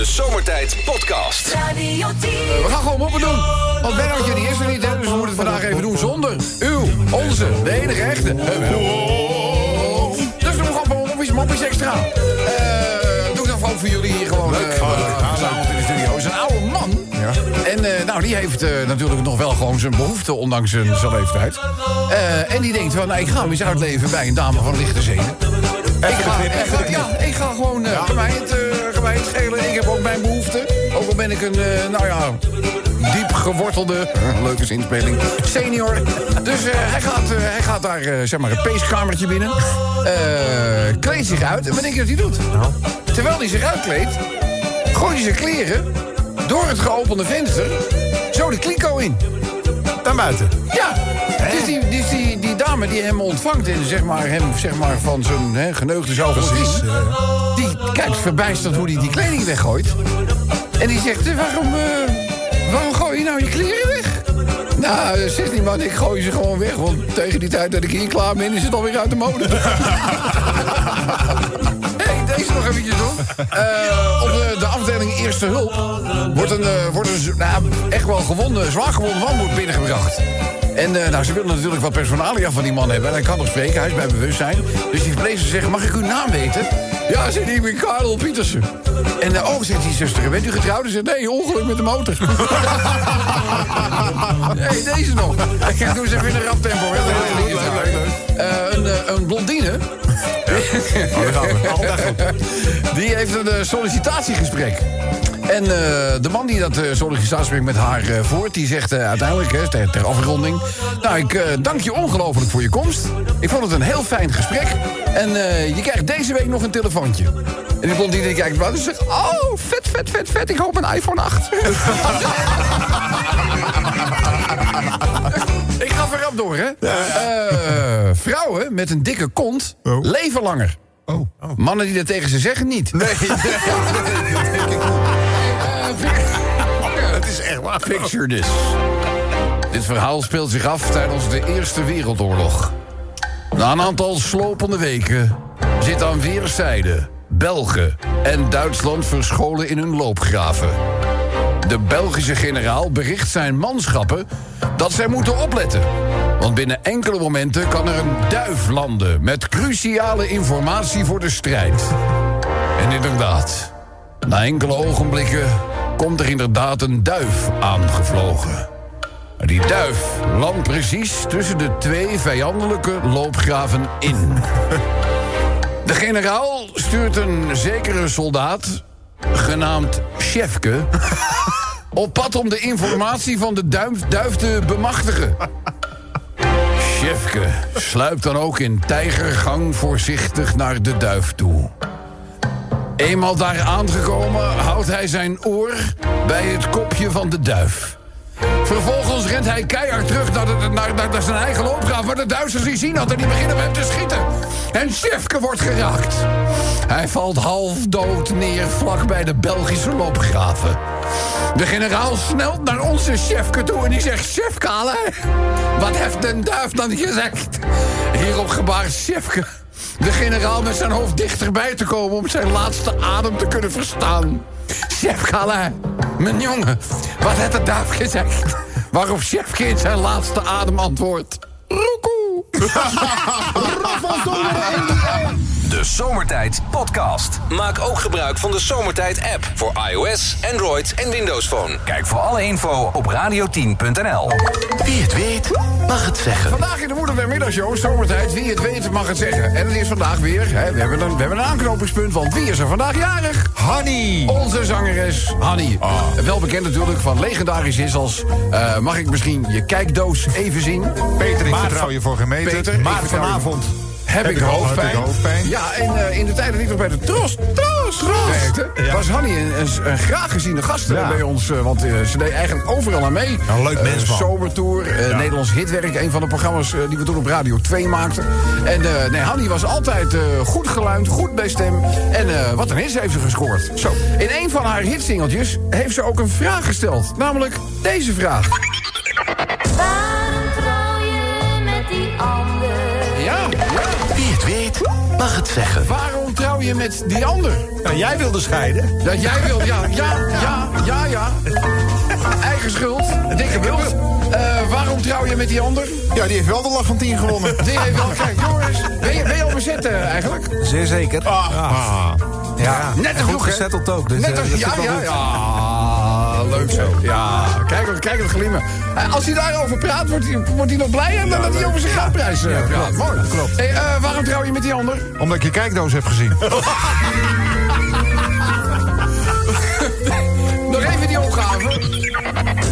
De Zomertijd Podcast. Radio 10. We gaan gewoon moppen doen. Want Bennootje die is er niet, hè, dus we moeten het vandaag even doen zonder uw, onze, de enige echte. Dus doen we gewoon moppies, moppies extra. Eh doe ik dan ook voor jullie hier gewoon. Leuk. eh, verzameld in de studio. is een oude man. En eh, nou, die heeft eh, natuurlijk nog wel gewoon zijn behoefte, ondanks zijn, zijn leeftijd. Eh, en die denkt van, nou, ik ga hem eens uitleven bij een dame van lichte zeden. Ik ga, ik ga, ja, ik ga gewoon, eh kan, mij het, eh, mij. Ik heb ook mijn behoefte. Ook al ben ik een, eh, nou ja, diep gewortelde, leuke zinspeling, senior. Dus eh, hij, gaat, eh, hij gaat daar, zeg maar, het peeskamertje binnen. kleedt zich uit. En wat denk je dat hij doet? Terwijl hij zich uitkleedt, gooit hij zijn kleren door het geopende venster zo de kliko in. Naar buiten. Ja, dus, die, dus die dame die hem ontvangt en zeg maar, hem zeg maar, van zijn hè, geneugde zou voorzien... die kijkt verbijsterd hoe hij die kleding weggooit. En die zegt, eh, waarom, eh, waarom gooi je nou je kleren weg? Nou, eh, zegt die man, ik gooi ze gewoon weg. Want tegen die tijd dat ik hier klaar ben, is het alweer uit de mode. hey, deze nog eventjes doen. Eh, op de, de afdeling Eerste Hulp wordt een, eh, wordt een nou, echt wel gewonde, zwaar gewonde man wordt binnengebracht. En eh, nou, ze willen natuurlijk wat personalia van die man hebben. En hij kan nog spreken, hij is bij bewustzijn. Dus die verpleegster zegt, mag ik uw naam weten? Ja, zegt hij, ik ben Karel Pietersen. En eh, oh, zegt die zuster, bent u getrouwd? Ze zegt, nee, ongeluk met de motor. nee, deze nog. Ik doe eens even in een rap tempo. hè. leuk, leuk, leuk. Een, eh, een blondine. Die heeft een eh, sollicitatiegesprek. En eh, de man die dat sollicitatiegesprek met haar voert... die zegt uiteindelijk, hè, ter, ter afronding... nou, ik dank je ongelooflijk voor je komst. Ik vond het een heel fijn gesprek. En je krijgt deze week nog een telefoontje. En die blondine die kijkt wat en zegt... oh, vet, vet, vet, vet, ik hoop een iPhone 8. ik ga verrap door, hè. Eh, vrouwen met een dikke kont Oh. leven langer. Oh. Mannen die dat tegen ze zeggen niet. Nee, het is echt waar. Picture this. Dit verhaal speelt zich af tijdens de Eerste Wereldoorlog. Na een aantal slopende weken zit aan weerszijden Belgen en Duitsland verscholen in hun loopgraven. De Belgische generaal bericht zijn manschappen dat zij moeten opletten. Want binnen enkele momenten kan er een duif landen met cruciale informatie voor de strijd. En inderdaad, na enkele ogenblikken komt er inderdaad een duif aangevlogen. Die duif landt precies tussen de twee vijandelijke loopgraven in. De generaal stuurt een zekere soldaat, genaamd Sjefke... op pad om de informatie van de duif, duif te bemachtigen. Sjefke sluipt dan ook in tijgergang voorzichtig naar de duif toe. Eenmaal daar aangekomen houdt hij zijn oor bij het kopje van de duif. Vervolgens rent hij keihard terug naar, naar, zijn eigen loopgraaf... waar de Duitsers die zien had en die beginnen met hem te schieten. En Sjefke wordt geraakt. Hij valt half dood neer vlak bij de Belgische loopgraven. De generaal snelt naar onze Sjefke toe en die zegt... Sjefke, wat heeft de duif dan gezegd? Hierop gebaart Sjefke de generaal met zijn hoofd dichterbij te komen... om zijn laatste adem te kunnen verstaan. Calais, mijn jongen, wat heeft de duif gezegd? Waarop Chefke in zijn laatste adem antwoordt... Roekoe. De Zomertijd Podcast. Maak ook gebruik van de Zomertijd app voor iOS, Android en Windows Phone. Kijk voor alle info op radio10.nl. Wie het weet, mag het zeggen. Vandaag in de Moeder der Middagshow, zomertijd, wie het weet mag het zeggen. En het is vandaag weer, hè, we, hebben een, we hebben een aanknopingspunt, want wie is er vandaag jarig? Honey. Onze zangeres Hanny. Wel bekend natuurlijk van legendarisch is als... eh, mag ik misschien je kijkdoos even zien? Peter, ik Maart vertrouw van- je voor gemeten. Peter, ik maar vertrouw je- vanavond Heb, ik hoofdpijn. Heb ik hoofdpijn. Ja, en eh, in de tijd dat ik nog bij de Tros, Tros, Tros. Ja. was Hanny een, een, een graag geziene gast eh, Ja. bij ons. eh, want ze deed eigenlijk overal aan mee. Een leuk Eh, mens, man. Sobertour, Nederlands Hitwerk. Een van de programma's die we toen op Radio 2 maakten. En nee, Hanny was altijd goed geluimd, goed bij stem. En wat een hits heeft ze gescoord. Zo. In een van haar hitsingeltjes heeft ze ook een vraag gesteld. Namelijk deze vraag. Mag het zeggen. Waarom trouw je met die ander? Nou, jij wilde scheiden. Dat jij wil, ja, ja, ja, ja, ja. Eigen schuld, dikke bult. Eh, waarom trouw je met die ander? Ja, die heeft wel de lach van 10 gewonnen. Die heeft wel, kijk jongens, ben je, ben je al bezet eh, eigenlijk? Zeer zeker. Ah. Ja, Net te en goed gezetteld ook. Dus, Net eh, als, ja, ja, ja. Leuk zo. Ja, kijk, kijk het glimmen. Eh, als hij daarover praat, wordt hij, wordt hij nog blijer dan dat hij over zijn geldprijs eh, praat. Mooi. klopt. Hey, eh, waarom trouw je met die ander? Omdat ik je kijkdoos heb gezien. Nog even die opgave.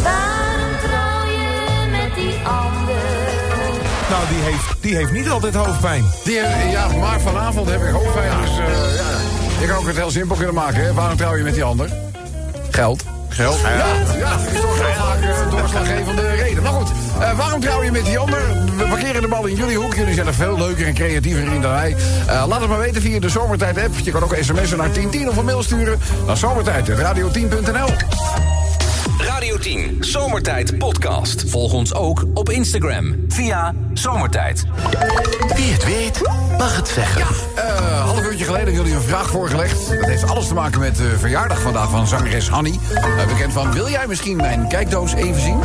Waarom trouw je met die ander? Nou, die heeft, die heeft niet altijd hoofdpijn. Die, ja, maar vanavond heb ik hoofdpijn, dus eh, ja. Je kan ook het heel simpel kunnen maken, hè. Waarom trouw je met die ander? Geld. Geld. Ja, ja, dat is toch heel vaak eh, een doorslaggevende reden. Maar goed, eh, waarom trouw je met die ander? We parkeren de bal in jullie hoek. Jullie zijn er veel leuker en creatiever in dan wij. Eh, laat het maar weten via de Zomertijd-app. Je kan ook sms'en naar 1010 of een mail sturen naar zomertijd.radio10.nl. Radio 10, Zomertijd Podcast. Volg ons ook op Instagram via Zomertijd. Wie het weet, mag het zeggen. Eh, half uurtje geleden hebben jullie een vraag voorgelegd. Dat heeft alles te maken met de verjaardag vandaag van zangeres Hanny. Eh, bekend van, wil jij misschien mijn kijkdoos even zien?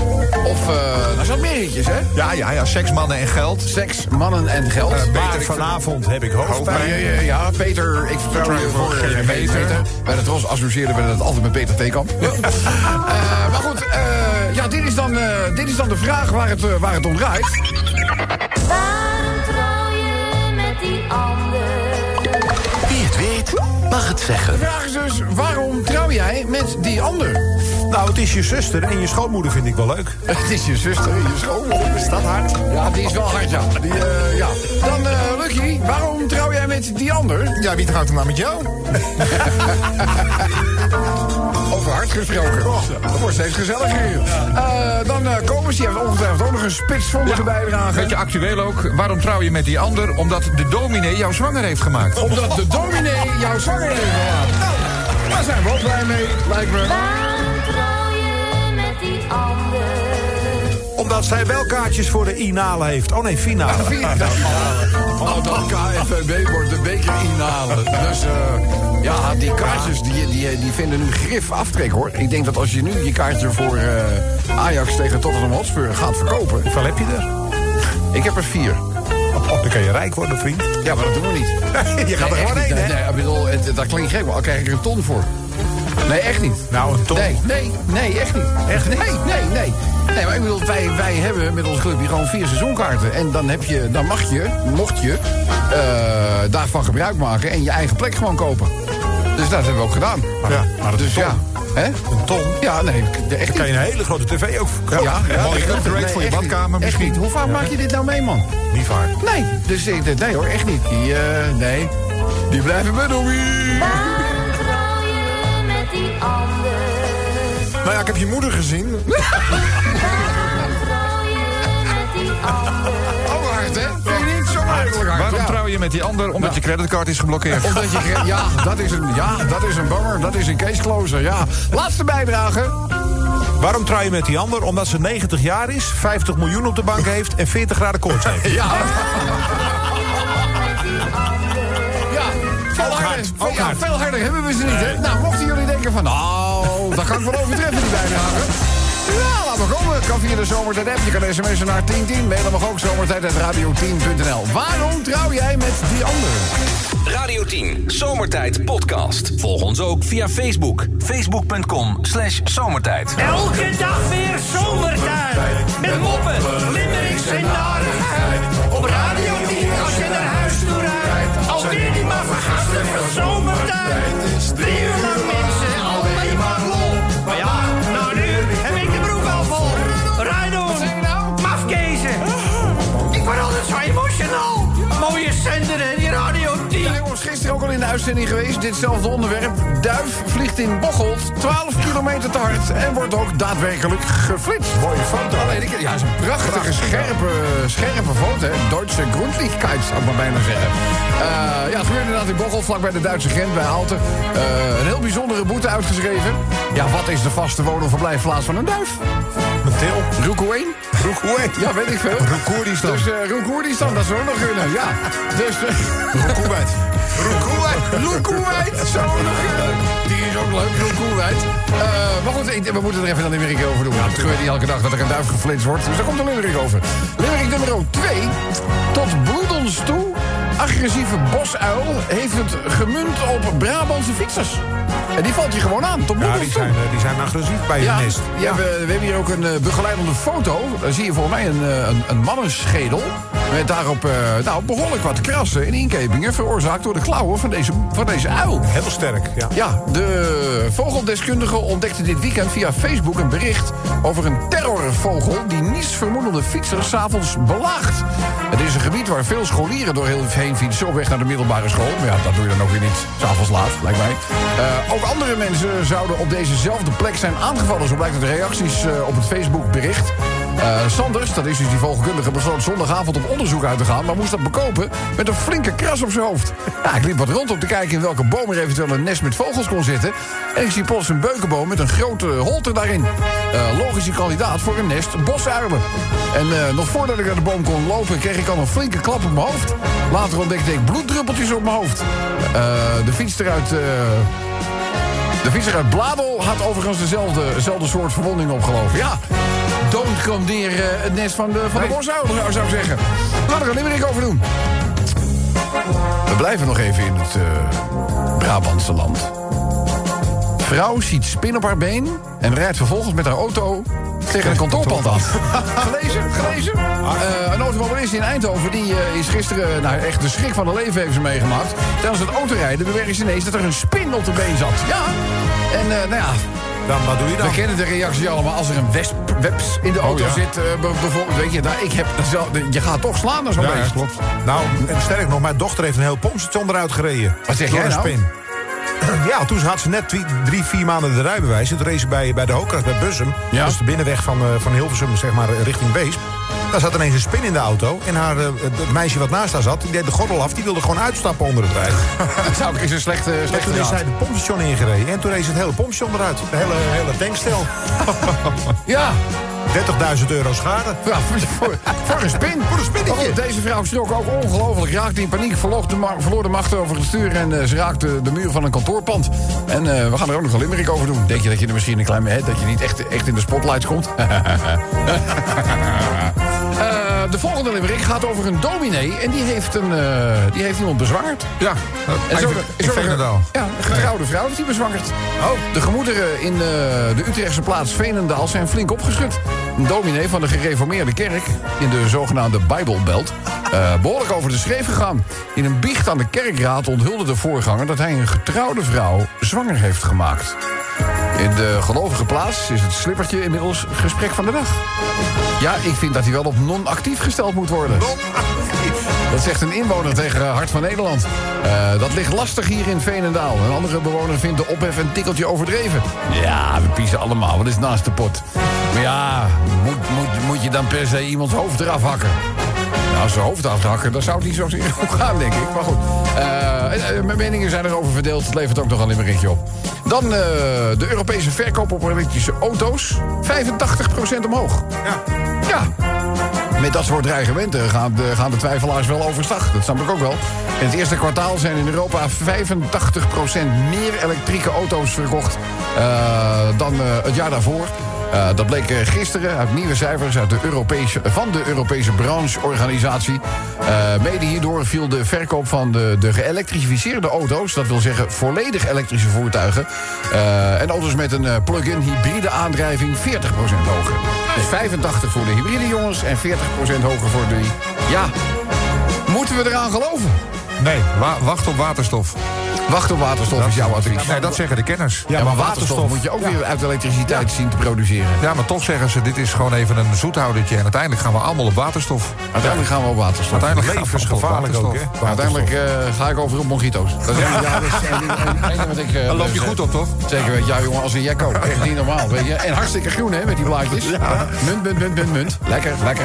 Of, eh nou zat meer hitjes, hè? Ja, ja, ja. Seks, mannen en geld. Seks, mannen en geld. Peter, vanavond heb ik hoofdpijn. Ja, ja, ja, Peter, ik vertrouw je voor geen meter. Bij de Tros associëren we dat altijd met Peter Theekamp. Eh, maar goed, eh, ja, dit is, dan, eh, dit is dan de vraag waar het, eh, waar het om draait. Waarom trouw je met die ander? Wie het weet, mag het De zeggen. vraag is dus, waarom trouw jij met die ander? Nou, het is je zuster en je schoonmoeder vind ik wel leuk. Het is je zuster, je schoonmoeder. Is dat hard? Ja, die is wel hard, ja. Die, eh, ja. Dan, eh, Lucky, waarom trouw jij met die ander? Ja, wie trouwt er nou met jou? Over hard gesproken. Dat wordt steeds gezelliger hier. Eh, dan eh Kobus, die heeft ongetwijfeld ook nog een spitsvondige bijdrage. Beetje actueel ook. Waarom trouw je met die ander? Omdat de dominee jou zwanger heeft gemaakt. Omdat de dominee jouw zwanger heeft gemaakt. Nou, daar zijn we ook blij mee, lijkt me. Omdat zij wel kaartjes voor de inale heeft. Oh nee, finale. Oh, dat KFVB wordt de beker inhalen. Dus eh, ja, die kaartjes die, die, die vinden nu grif aftrek hoor. Ik denk dat als je nu je kaartje voor eh, Ajax tegen Tottenham Hotspur gaat verkopen... Hoeveel heb je er? Ik heb er vier. Oh, dan kan je rijk worden, vriend. Ja, maar dat doen we niet. je gaat er gewoon heen, niet. hè? Nee, ik bedoel, het, dat klinkt gek, maar al krijg ik er een ton voor. Nee, echt niet. Nou, een ton. Nee, nee, nee, echt niet. Echt Nee, nee, nee. Nee, maar ik bedoel, wij, wij hebben met ons clubje gewoon vier seizoenkaarten. En dan, heb je, dan mag je, mocht je, eh, daarvan gebruik maken en je eigen plek gewoon kopen. Dus dat hebben we ook gedaan. Ja, maar dat is dus een ja. Hè? Een ton. Ja, nee, de- echt Dan kan je een hele grote tv ook Ja, ja, nee, upgrade nee, voor je badkamer misschien. niet. Hoe vaak maak je dit nou mee, man? Niet vaak. Nee, dus ik, nee hoor, echt niet. Die, eh, nee, die blijven bij Dobby. Nou ja, ik heb je moeder gezien. Waarom trouw je met die ander? Ook hard, hè? Vind je niet zo makkelijk hard? Waarom ja. trouw je met die ander? Omdat je creditcard is geblokkeerd. Omdat je, ja, dat is een, ja, dat is een bummer. Dat is een case closer, ja. Laatste bijdrage. Waarom trouw je met die ander? Omdat ze 90 jaar is, 50 miljoen op de bank heeft en 40 graden koorts heeft. Ja, ja. Veel harder, hard, veel, ook ja, hard. veel harder hebben we ze niet, hè? Nou, mochten jullie denken van, nou, dat kan ik wel overtreffen, die bijdrage. Ja, laat maar komen. Kan via de Zomertijd app. Je kan sms'en naar 1010. Mailen mag ook zomertijd.radio10.nl. Waarom trouw jij met die ander? Radio 10, Zomertijd Podcast. Volg ons ook via Facebook. Facebook.com slash zomertijd. Elke dag weer zomertijd. Met moppen, limmerings en narigheid. Op Radio 10 als je naar huis toe rijdt. Alweer die maar vergasten van zomertijd. Drie uur uitzending geweest. Ditzelfde onderwerp. Duif vliegt in Bocholt 12 kilometer te hard. En wordt ook daadwerkelijk geflitst. Mooie foto. Alleen, ik, ja, is een prachtige, scherpe, scherpe foto. Hè. Duitse Grundlichkeit, zou ik maar bijna zeggen. Eh, ja, het gebeurde inderdaad in Bocholt, vlak bij de Duitse grens, bij Aalten. Eh, een heel bijzondere boete uitgeschreven. Ja, wat is de vaste woon- of verblijfplaats van een duif? Til. Roekoeen? Roekoe. Ja, weet ik veel. Roekoerdistan. Dus uh, Roekoerdistan, dat zou ook nog kunnen, ja. Dus... Uh, Roekoewijd. Roekoewijd, zou ook nog kunnen. Die is ook leuk, Roekoewijd. Uh, maar goed, ik- we moeten er even een limerick over doen. Het gebeurt niet elke dag dat er een duif geflitst wordt. Dus daar komt een limerick over. Limerick nummer 2. Tot bloedens toe, agressieve bosuil heeft het gemunt op Brabantse fietsers. En die valt je gewoon aan, tot Ja, die zijn, eh, die zijn agressief bij je Ja, nest. ja. We, we hebben hier ook een eh, begeleidende foto. Daar zie je volgens mij een, eh, een, een mannenschedel. Met daarop eh, nou, behoorlijk wat krassen en inkepingen... veroorzaakt door de klauwen van deze, van deze uil. Heel sterk, ja. Ja, de vogeldeskundige ontdekte dit weekend via Facebook een bericht... over een terrorvogel die niets vermoedende fietsers s'avonds belaagt. Het is een gebied waar veel scholieren doorheen fietsen... op weg naar de middelbare school. Maar ja, dat doe je dan ook weer niet s'avonds laat, lijkt mij. Eh, ook andere mensen zouden op dezezelfde plek zijn aangevallen. Zo blijkt uit de reacties eh, op het Facebook-bericht. Eh, Sanders, dat is dus die vogelkundige, besloot zondagavond op onderzoek uit te gaan... maar moest dat bekopen met een flinke kras op zijn hoofd. Ja, ik liep wat rond om te kijken in welke boom er eventueel een nest met vogels kon zitten... en ik zie plots een beukenboom met een grote holte daarin. Eh, logische kandidaat voor een nest bosuilen. En eh, nog voordat ik naar de boom kon lopen, kreeg ik al een flinke klap op mijn hoofd. Later ontdekte ik bloeddruppeltjes op mijn hoofd. De eh, de fietser uit Bladel had overigens dezelfde, dezelfde soort verwonding opgelopen. Ja, don't come eh, het nest van de, van de zou- zou ik zeggen. Laten we er een over doen. We blijven nog even in het eh, Brabantse land. Vrouw ziet spin op haar been en rijdt vervolgens met haar auto tegen een kantoorpand aan. gelezen? Gelezen? Eh, een automobilist in Eindhoven die, is gisteren, nou echt de schrik van haar leven heeft ze meegemaakt. Tijdens het autorijden bewerkte ze ineens dat er een spin op de been zat. Ja. En nou ja, Dan, wat doe je we dan? kennen de reactie allemaal. Als er een wesp, weps in de auto ja. zit, eh, be- bijvoorbeeld, weet je, nou, ik heb, je gaat toch slaan als zo'n Ja, klopt. Nou, en sterk nog, mijn dochter heeft een heel pompstation eruit gereden. Wat zeg jij nou? spin. Ja, toen had ze net drie, vier maanden de rijbewijs. En toen ze bij, bij de Hoogkast bij Bussum. Ja. Is de binnenweg van, eh, van Hilversum, zeg maar, richting Weesp. Daar zat ineens een spin in de auto. En haar, eh, het meisje wat naast haar zat, die deed de gordel af. Die wilde gewoon uitstappen onder het rijden. Dat zou ik is een slechte, En slechte toen is zij het pompstation ingereden. En toen ze het hele pompstation eruit. De hele, hele tankstel. Ja, 30.000 euro schade. Ja, voor, voor, voor een spin. Voor een spinnetje. Oh, deze vrouw schrok ook ongelooflijk. Raakte in paniek, verloor de, verloor de macht over het stuur... en eh, ze raakte de muur van een kantoorpand. En eh, we gaan er ook nog een limerick over doen. Denk je dat je er misschien een klein... Hè, dat je niet echt, echt in de spotlights komt? Eh, de volgende limerick gaat over een dominee... en die heeft, een, eh, die heeft iemand bezwangerd. Ja, En zo, in Veenendaal. Ja, een getrouwde vrouw heeft die bezwangerd. Oh. De gemoederen in eh, de Utrechtse plaats Veenendaal zijn flink opgeschud. Een dominee van de gereformeerde kerk in de zogenaamde Bijbelbelt... eh, behoorlijk over de schreef gegaan. In een biecht aan de kerkraad onthulde de voorganger... dat hij een getrouwde vrouw zwanger heeft gemaakt. In de gelovige plaats is het slippertje inmiddels gesprek van de dag. Ja, ik vind dat hij wel op non-actief gesteld moet worden. Dat zegt een inwoner tegen Hart van Nederland. Eh, dat ligt lastig hier in Veenendaal. Een andere bewoner vindt de ophef een tikkeltje overdreven. Ja, we piezen allemaal. Wat is naast de pot? Maar ja, moet, moet, moet je dan per se iemands hoofd eraf hakken? Nou, als ze hoofd afhakken, dan zou het niet zo gaan, denk ik. Maar goed, Eh, eh, mijn meningen zijn erover verdeeld. Het levert ook nog een limmerikje op. Dan eh, de Europese verkoop op elektrische auto's. 85% omhoog. Ja. Ja, met dat soort dreigementen gaan de, gaan de twijfelaars wel overstag. Dat snap ik ook wel. In het eerste kwartaal zijn in Europa 85% meer elektrische auto's verkocht dan het jaar daarvoor. Eh, dat bleek eh, gisteren uit nieuwe cijfers uit de Europese, van de Europese brancheorganisatie. Eh, mede hierdoor viel de verkoop van de, de geëlektrificeerde auto's... dat wil zeggen volledig elektrische voertuigen... en auto's met een plug-in hybride aandrijving 40% hoger. Dus 85 voor de hybride jongens en 40% hoger voor de... Ja, moeten we eraan geloven? Nee, wa- wacht op waterstof. Wacht op waterstof is jouw advies. Nee, dat zeggen de kenners. Ja, maar waterstof moet je ook weer uit elektriciteit zien te produceren. Ja, maar toch zeggen ze, dit is gewoon even een zoethoudertje... en uiteindelijk gaan we allemaal op waterstof. Uiteindelijk gaan we op waterstof. Uiteindelijk gaan we Levensgevaarlijk op ook, hè? waterstof. Uiteindelijk eh, ga ik over op mojito's. Dat is ja, dat is wat ik... eh, Daar loop je goed op, toch? Zeker, weet je. Ja, jongen, als een jekko. Echt niet normaal, weet je. En hartstikke groen, hè, met die blaadjes. Munt, munt, munt, munt, munt. Lekker, lekker.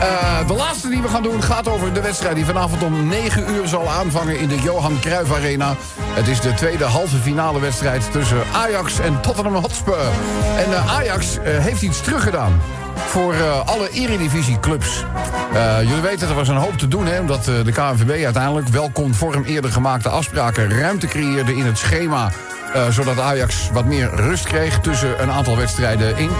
Eh, de laatste die we gaan doen gaat over de wedstrijd... die vanavond om 9 uur zal aanvangen in de Johan Cruijff Arena. Het is de tweede halve finale wedstrijd tussen Ajax en Tottenham Hotspur. En eh, Ajax eh, heeft iets teruggedaan voor eh, alle eredivisieclubs. Jullie weten, er was een hoop te doen... Hè, omdat de KNVB uiteindelijk wel conform eerder gemaakte afspraken... ruimte creëerde in het schema... zodat Ajax wat meer rust kreeg tussen een aantal wedstrijden in.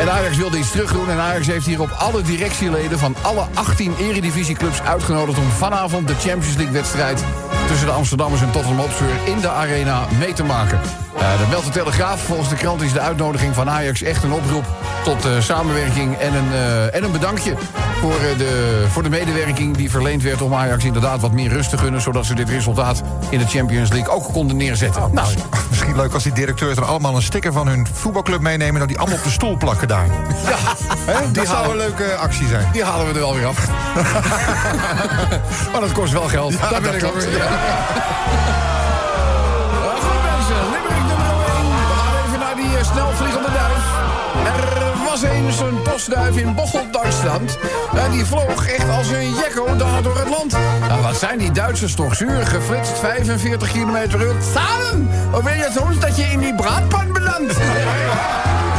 En Ajax wilde iets terugdoen. En Ajax heeft hierop alle directieleden van alle 18 eredivisieclubs uitgenodigd... om vanavond de Champions League-wedstrijd tussen de Amsterdammers en Tottenham Hotspur in de arena mee te maken. Eh de meldt de Telegraaf. Volgens de krant is de uitnodiging van Ajax echt een oproep tot eh, samenwerking en een, eh, en een bedankje voor, eh, de, voor de medewerking die verleend werd om Ajax inderdaad wat meer rust te gunnen, zodat ze dit resultaat in de Champions League ook konden neerzetten. nou, Misschien leuk als die directeurs er allemaal een sticker van hun voetbalclub meenemen... en dat die allemaal op de stoel plakken daar. ja, hè, die, Dat zou een leuke actie zijn. die halen we er wel weer af. maar dat kost wel geld. Daar ben ik ook weer. Ja. Goed mensen, Limerick nummer 1. We gaan even naar die eh, snelvliegende duif. Een postduif in Bocholt, Duitsland. En die vloog echt als een jekko daar door het land. Nou, wat zijn die Duitsers toch zuur? Geflitst 45 km per uur. Zalen! Of weet je soms dat je in die braadpan belandt?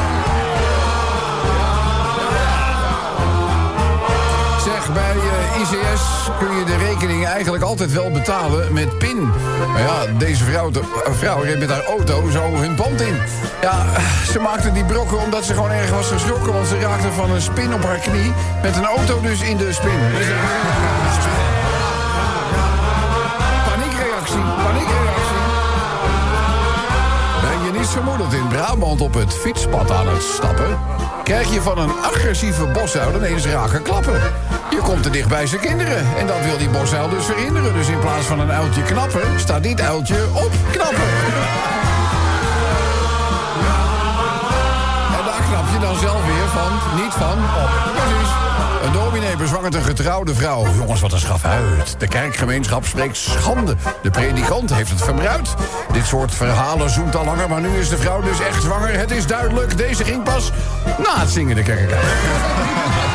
ICS kun je de rekening eigenlijk altijd wel betalen met PIN. Maar ja, deze vrouw, de, een vrouw reed met haar auto zo hun band in. Ja, ze maakte die brokken omdat ze gewoon erg was geschrokken... want ze raakte van een spin op haar knie... met een auto dus in de spin. Dus, eh, Paniekreactie, paniekreactie. Ben je niet vermoedend in Brabant op het fietspad aan het stappen... krijg je van een agressieve bosuil ineens rake klappen. Je komt te dicht bij zijn kinderen. En dat wil die bosuil dus verhinderen. Dus in plaats van een uiltje knappen... staat dit uiltje op knappen. Niet van, op. Precies. Een dominee bezwangert een getrouwde vrouw. Jongens, wat een schafuit. De kerkgemeenschap spreekt schande. De predikant heeft het verbruikt. Dit soort verhalen zoemt al langer, maar nu is de vrouw dus echt zwanger. Het is duidelijk, deze ging pas na het zingen de kerk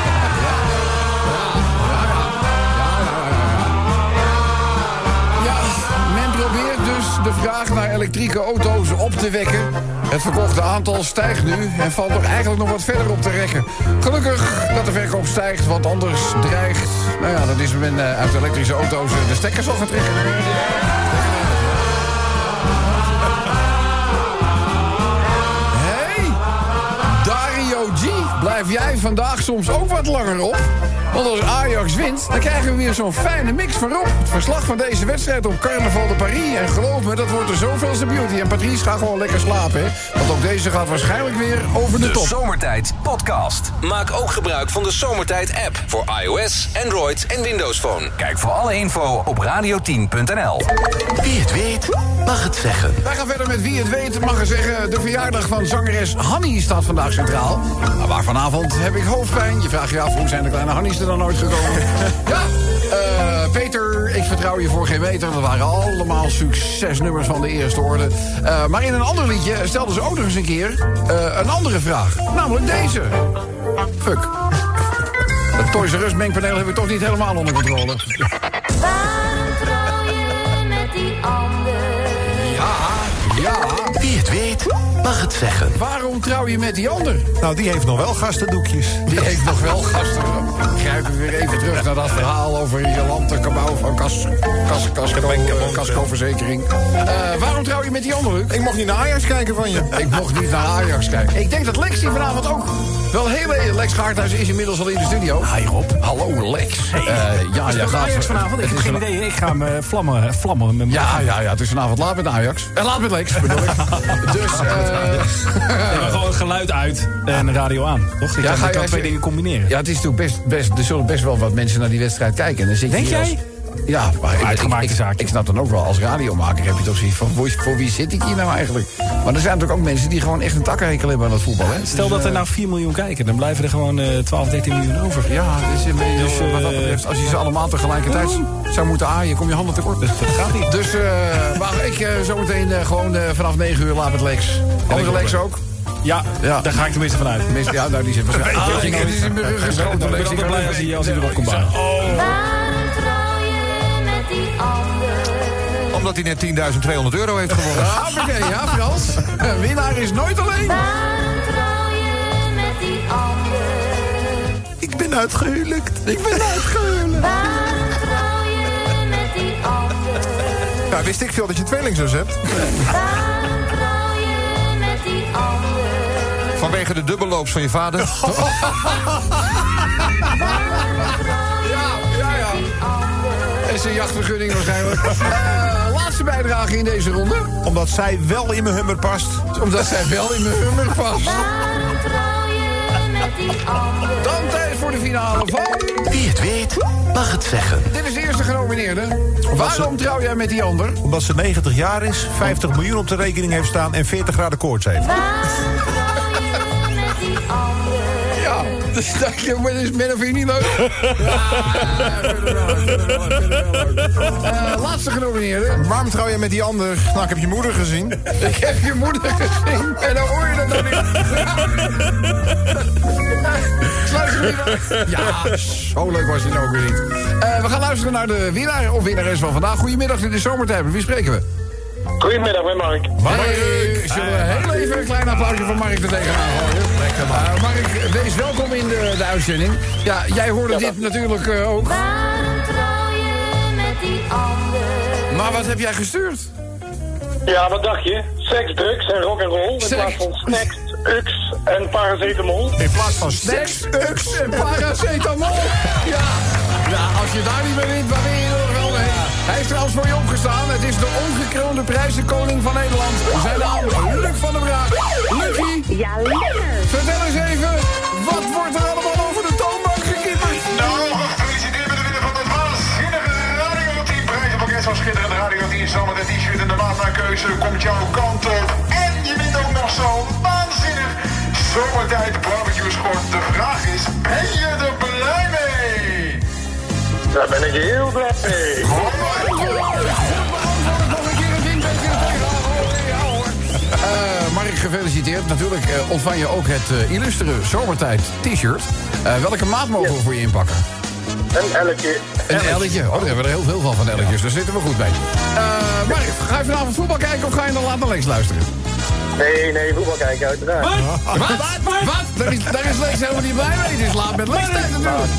de vraag naar elektrische auto's op te wekken. Het verkochte aantal stijgt nu en valt er eigenlijk nog wat verder op te rekken. Gelukkig dat de verkoop stijgt, want anders dreigt... Nou ja, dat is men eh, uit elektrische auto's eh, de stekkers al gaan trekken. Hey, Dario G, blijf jij vandaag soms ook wat langer op? Want als Ajax wint, dan krijgen we weer zo'n fijne mix voorop. Het verslag van deze wedstrijd op Carnaval de Paris. En geloof me, dat wordt de zoveelste beauty. En Patrice gaat gewoon lekker slapen, hè? Want ook deze gaat waarschijnlijk weer over de De top. Zomertijd Podcast. Maak ook gebruik van de Zomertijd app voor iOS, Android en Windows Phone. Kijk voor alle info op radio10.nl. Wie het weet, mag het zeggen. Wij gaan verder met wie het weet, mag ik zeggen. De verjaardag van zangeres Hanny staat vandaag centraal. Maar waar vanavond heb ik hoofdpijn. Je vraagt je af, hoe zijn de kleine Hannies er dan nooit gekomen? ja, eh, Peter, ik vertrouw je voor geen meter. Dat waren allemaal succesnummers van de eerste orde. Eh, maar in een ander liedje stelden ze ook nog eens een keer eh, een andere vraag. Namelijk deze. Fuck. Het Toys R Us mengpaneel heb ik toch niet helemaal onder controle. Waarom trouw je met die ander? Ja, Wie het weet, mag het zeggen. waarom trouw je met die ander? Nou, die heeft nog wel gastendoekjes. Die heeft nog wel gasten. Grijpen we weer even terug naar dat verhaal over Jolante Cabau van Cas, Cas, Casco, Casco Verzekering. Eh, waarom trouw je met die ander, Luc? Ik mocht niet naar Ajax kijken van je. Ik mocht niet naar Ajax kijken. Ik denk dat Lex die vanavond ook wel heel even... Lex Gaarthuis is inmiddels al in de studio. Hi Rob. Hallo Lex. Eh, ja, ja, het Ajax vanavond? Ik heb geen idee. Ik ga hem eh, vlammen, vlammen met Ja, ja, ja, het is vanavond laat met Ajax. En laat met Lex, bedoel ik. Dus, eh Ja, gewoon geluid uit en radio aan. Toch? Je Ja, kan, ga je kan twee dingen combineren. ja, het is natuurlijk best, best... Er zullen best wel wat mensen naar die wedstrijd kijken. En dan zit Denk jij? als- Ja, maar ik, Uitgemaakte ik, ik, snap dan ook wel, als radiomaker heb je toch zoiets van... Voor, voor wie zit ik hier nou eigenlijk? Maar er zijn natuurlijk ook mensen die gewoon echt een takkenhekel hebben aan het voetbal, hè? Stel Dus, dat er eh, nou 4 miljoen kijken, dan blijven er gewoon eh 12, 13 miljoen over. Ja, dus, een beetje, Dus, wat dat eh, betreft, als je ze allemaal tegelijkertijd zou moeten aaien... kom je handen tekort. Dat gaat niet. Dus, eh maar ik eh, zometeen eh, gewoon eh, vanaf 9 uur laat het Lex. Andere Lex ook? Ja, Ja. daar ga ik tenminste vanuit. Tenminste, Ja, nou, die zit waarschijnlijk... Ah, ik- die is in mijn rug geschoten, Ik ben altijd blij kan- als hij- als hij erop komt baan. Omdat hij net 10.200 euro heeft gewonnen. Ja, oké, ja, Frans. Een winnaar is nooit alleen. Waarom trouw je met die ander? Ik ben uitgehuwelijkt. Ik ben uitgehuwelijk. Waarom trouw je met die ander? Ja, wist ik veel dat je tweelingzus hebt. Waarom trouw je met die ander? Vanwege de dubbelloops van je vader. Ja, ja. En zijn jachtvergunning waarschijnlijk. Laatste bijdrage in deze ronde. Omdat zij wel in mijn hummer past. Omdat zij wel in mijn hummer past. Waarom trouw je met die ander? Dan tijd voor de finale van... Wie het weet, mag het zeggen. Dit is de eerste genomineerde. Waarom trouw jij met die ander? Omdat ze 90 jaar is, 50 miljoen op de rekening heeft staan... en 40 graden koorts heeft. Waarom dus dat is min of meer niet leuk. Ja, laatste genomineerde. Waarom trouw je met die ander? Nou, ik heb je moeder gezien. Ik heb je moeder gezien. En dan hoor je dat dan niet. Ja, zo leuk was nou ook weer niet. Eh, we gaan luisteren naar de winnaar of winnares van vandaag. Goedemiddag, dit is Zomertijd. Met wie spreken we? Goedemiddag, met Mark. Hey, zullen we heel even een klein applausje van Mark er tegenaan gooien? Eh, Mark, wees welkom in de, de uitzending. Ja, jij hoorde dit natuurlijk eh, ook. Waarom trouw je met die ander? Maar wat heb jij gestuurd? Ja, wat dacht je? Seks, drugs en rock and roll in plaats van snacks, ux en paracetamol. In plaats van Seks, ux en paracetamol. Ja. ja, als je daar niet meer wint, waar ben je nog? Hij is trouwens voor je opgestaan. Het is de ongekroonde prijzenkoning van Nederland. Zijn naam Luc van der Braak. Lucie, Ja, lekker. vertel eens even, wat wordt er allemaal over de toonbank gekieperd? Nou, gefeliciteerd met de winnaar van het waanzinnige Radio 10 prijzenpakket van schitterende Radio 10. Samen met t-shirt en de maat naar keuze komt jouw kant op. En je wint ook nog zo waanzinnig zomertijd barbecue schort. De vraag is, ben je mee? Daar ben ik heel blij mee. Eh, Mark, gefeliciteerd. Natuurlijk eh, ontvang je ook het eh, illustere zomertijd t-shirt. Welke maat mogen we voor je inpakken? Een elke. Een elletje. Oh, daar hebben we er heel veel van, van elletjes. Daar zitten we goed bij. Mark, ga je vanavond voetbal kijken of ga je dan later naar links luisteren? Nee, nee, voetbal kijken uiteraard. Wat? Wat? Daar is, daar is Lex helemaal niet blij mee. Het is laat met Lex tijd natuurlijk.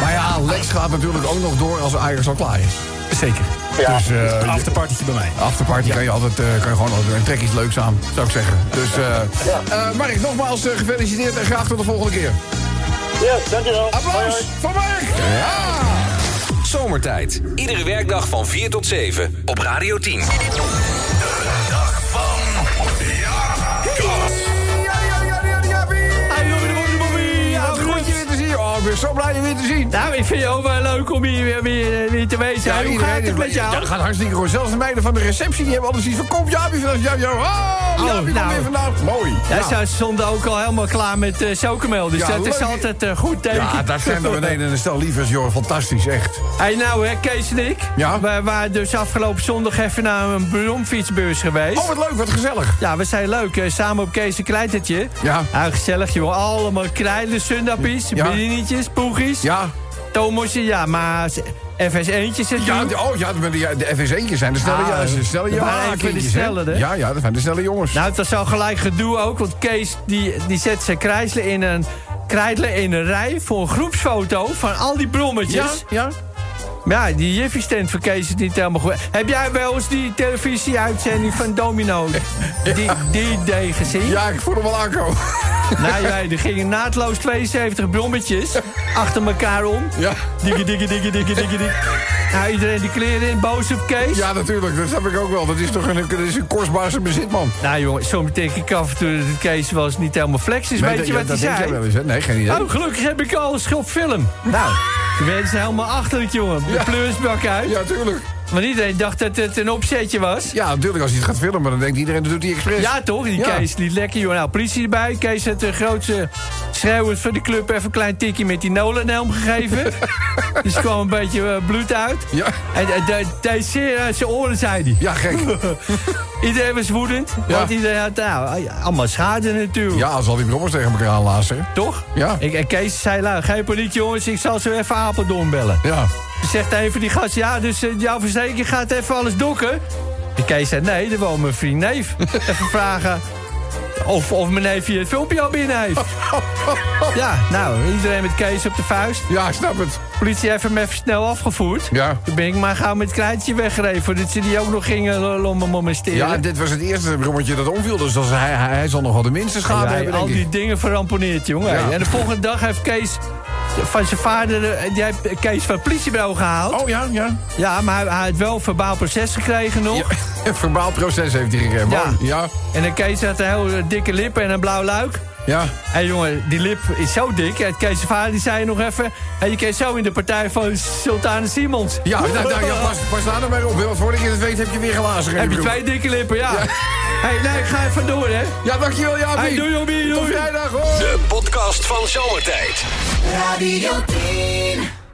Maar ja, Lex gaat natuurlijk ook nog door als Ajax al klaar is. Zeker. Ja. Dus eh, Een afterpartytje bij mij. Afterparty kan je altijd eh, kan je gewoon altijd doen. En trek iets leuks aan, zou ik zeggen. Dus eh eh, Mark, nogmaals eh, gefeliciteerd en graag tot de volgende keer. Yes, dankjewel. Applaus hoi. voor Mark! Ja! Zomertijd. Iedere werkdag van 4 tot 7 op Radio 10. Ben zo blij je weer te zien. Nou, ik vind het ook wel leuk om hier weer, weer, weer te wezen. Hoe gaat het met jou? Ja, het gaat hartstikke goed. Zelfs de meiden van de receptie die hebben alles iets van... Kom, Jaapie, vandaag. Ja, ja, oh, Jaapie, nou. weer vandaag. Mooi. Ja, Ja. ze stonden ook al helemaal klaar met uh, chocomel. Dus Ja, dat is altijd een goed teken. Ja, dat zijn er beneden een stel liefers, joh. Fantastisch, echt. Hey, nou, hè, Kees en ik. Ja? We waren dus afgelopen zondag even naar een bromfietsbeurs geweest. Oh, wat leuk, wat gezellig. Ja, we zijn leuk. eh, samen op Kees een. Ja, gezellig, joh. Allemaal krijlen, sundappies, Ja. Bedienetjes, poegies. Ja. Thomasje, ja, maar FS1'tjes Ja, de, oh ja, de, de, de FS1'tjes zijn de snelle, Ah, ja, de snelle de snelle, hè? Ja, ja, dat zijn de snelle jongens. Nou, dat is al gelijk gedoe ook, want Kees die, die zet zijn krijselen in een, krijtelen in een rij voor een groepsfoto van al die brommetjes. ja, ja. Ja, die Jiffy-stand van Kees is niet helemaal goed. Heb jij wel eens die televisieuitzending van Domino, die, die day gezien? Ja, ik voel hem wel aankomen. Nou ja, er gingen naadloos 72 brommetjes achter elkaar om. Ja. Digge, digge, digge, digge, digge. Nou, iedereen die kleren in, boos op Kees. Ja, natuurlijk, dat heb ik ook wel. Dat is toch een, dat is een kostbaarse bezit, man. Nou jongen, soms denk ik af en toe dat Kees wel eens niet helemaal flex is. Nee, Weet dat- je wat dat hij denk zei? jij wel eens, hè? Nee, geen idee. Oh, gelukkig heb ik alles op film. Nou, Werden ze helemaal achterlijk, jongen. De Ja. pleurisbak uit. Ja, tuurlijk. Want iedereen dacht dat het een opzetje was. Ja, natuurlijk, als hij het gaat filmen, dan denkt iedereen dat doet hij expres. Ja, toch? Die Ja. Kees liet lekker, joh. Nou, politie erbij. Kees had de grootste schreeuwers van de club even een klein tikje met die Nolan-helm gegeven. dus er kwam een beetje eh, bloed uit. Ja. En de- deed zeer uit zijn oren, zei hij. Ja, gek. Iedereen was woedend. Ja. Want iedereen had nou, allemaal schade natuurlijk. Ja, als al die brommers tegen elkaar aanlazen. Toch? Ja. Ik, en Kees zei, nou, geen paniek jongens, ik zal zo even Apeldoorn bellen. Ja. Zegt een van die gasten, ja, dus eh, jouw verzekering gaat even alles dokken. En Kees zei, nee, er woont mijn vriend neef. even vragen of, of mijn neefje het filmpje al binnen heeft. ja, nou, iedereen met Kees op de vuist. Ja, ik snap het. Politie heeft hem even snel afgevoerd. Ja. Toen ben ik maar gauw met het kleintje weggereden... voordat ze die ook nog gingen lommen momenteren. Ja, dit was het eerste brommetje dat omviel. Dus hij, hij, hij zal nog wel de minste schade Ja, hebben, al denk die ik. dingen verramponeerd, jongen. Ja. En de volgende dag heeft Kees van zijn vader... eh, Die heeft Kees van het politiebureau gehaald. Oh ja, ja. Ja, maar hij, hij had wel verbaal proces gekregen nog. ja. Een verbaal proces heeft hij gekregen. Ja. Ja. En Kees had een heel eh, dikke lippen en een blauw luik. Ja. Hé jongen, die lip is zo dik. En Kees' vader die zei nog even... En je kees zo in de partij van Sultane Simons. Ja, nou, nou, ja pas, pas daar nog maar op. Want voordat je het weet heb je weer glazen Heb je twee dikke lippen, ja. Hé, nee, ik ga even door, hè. Ja, dankjewel, Jaapie. Hey, doei, doei, doei. Tot vrijdag, hoor. De podcast van Zomertijd. Radio 10.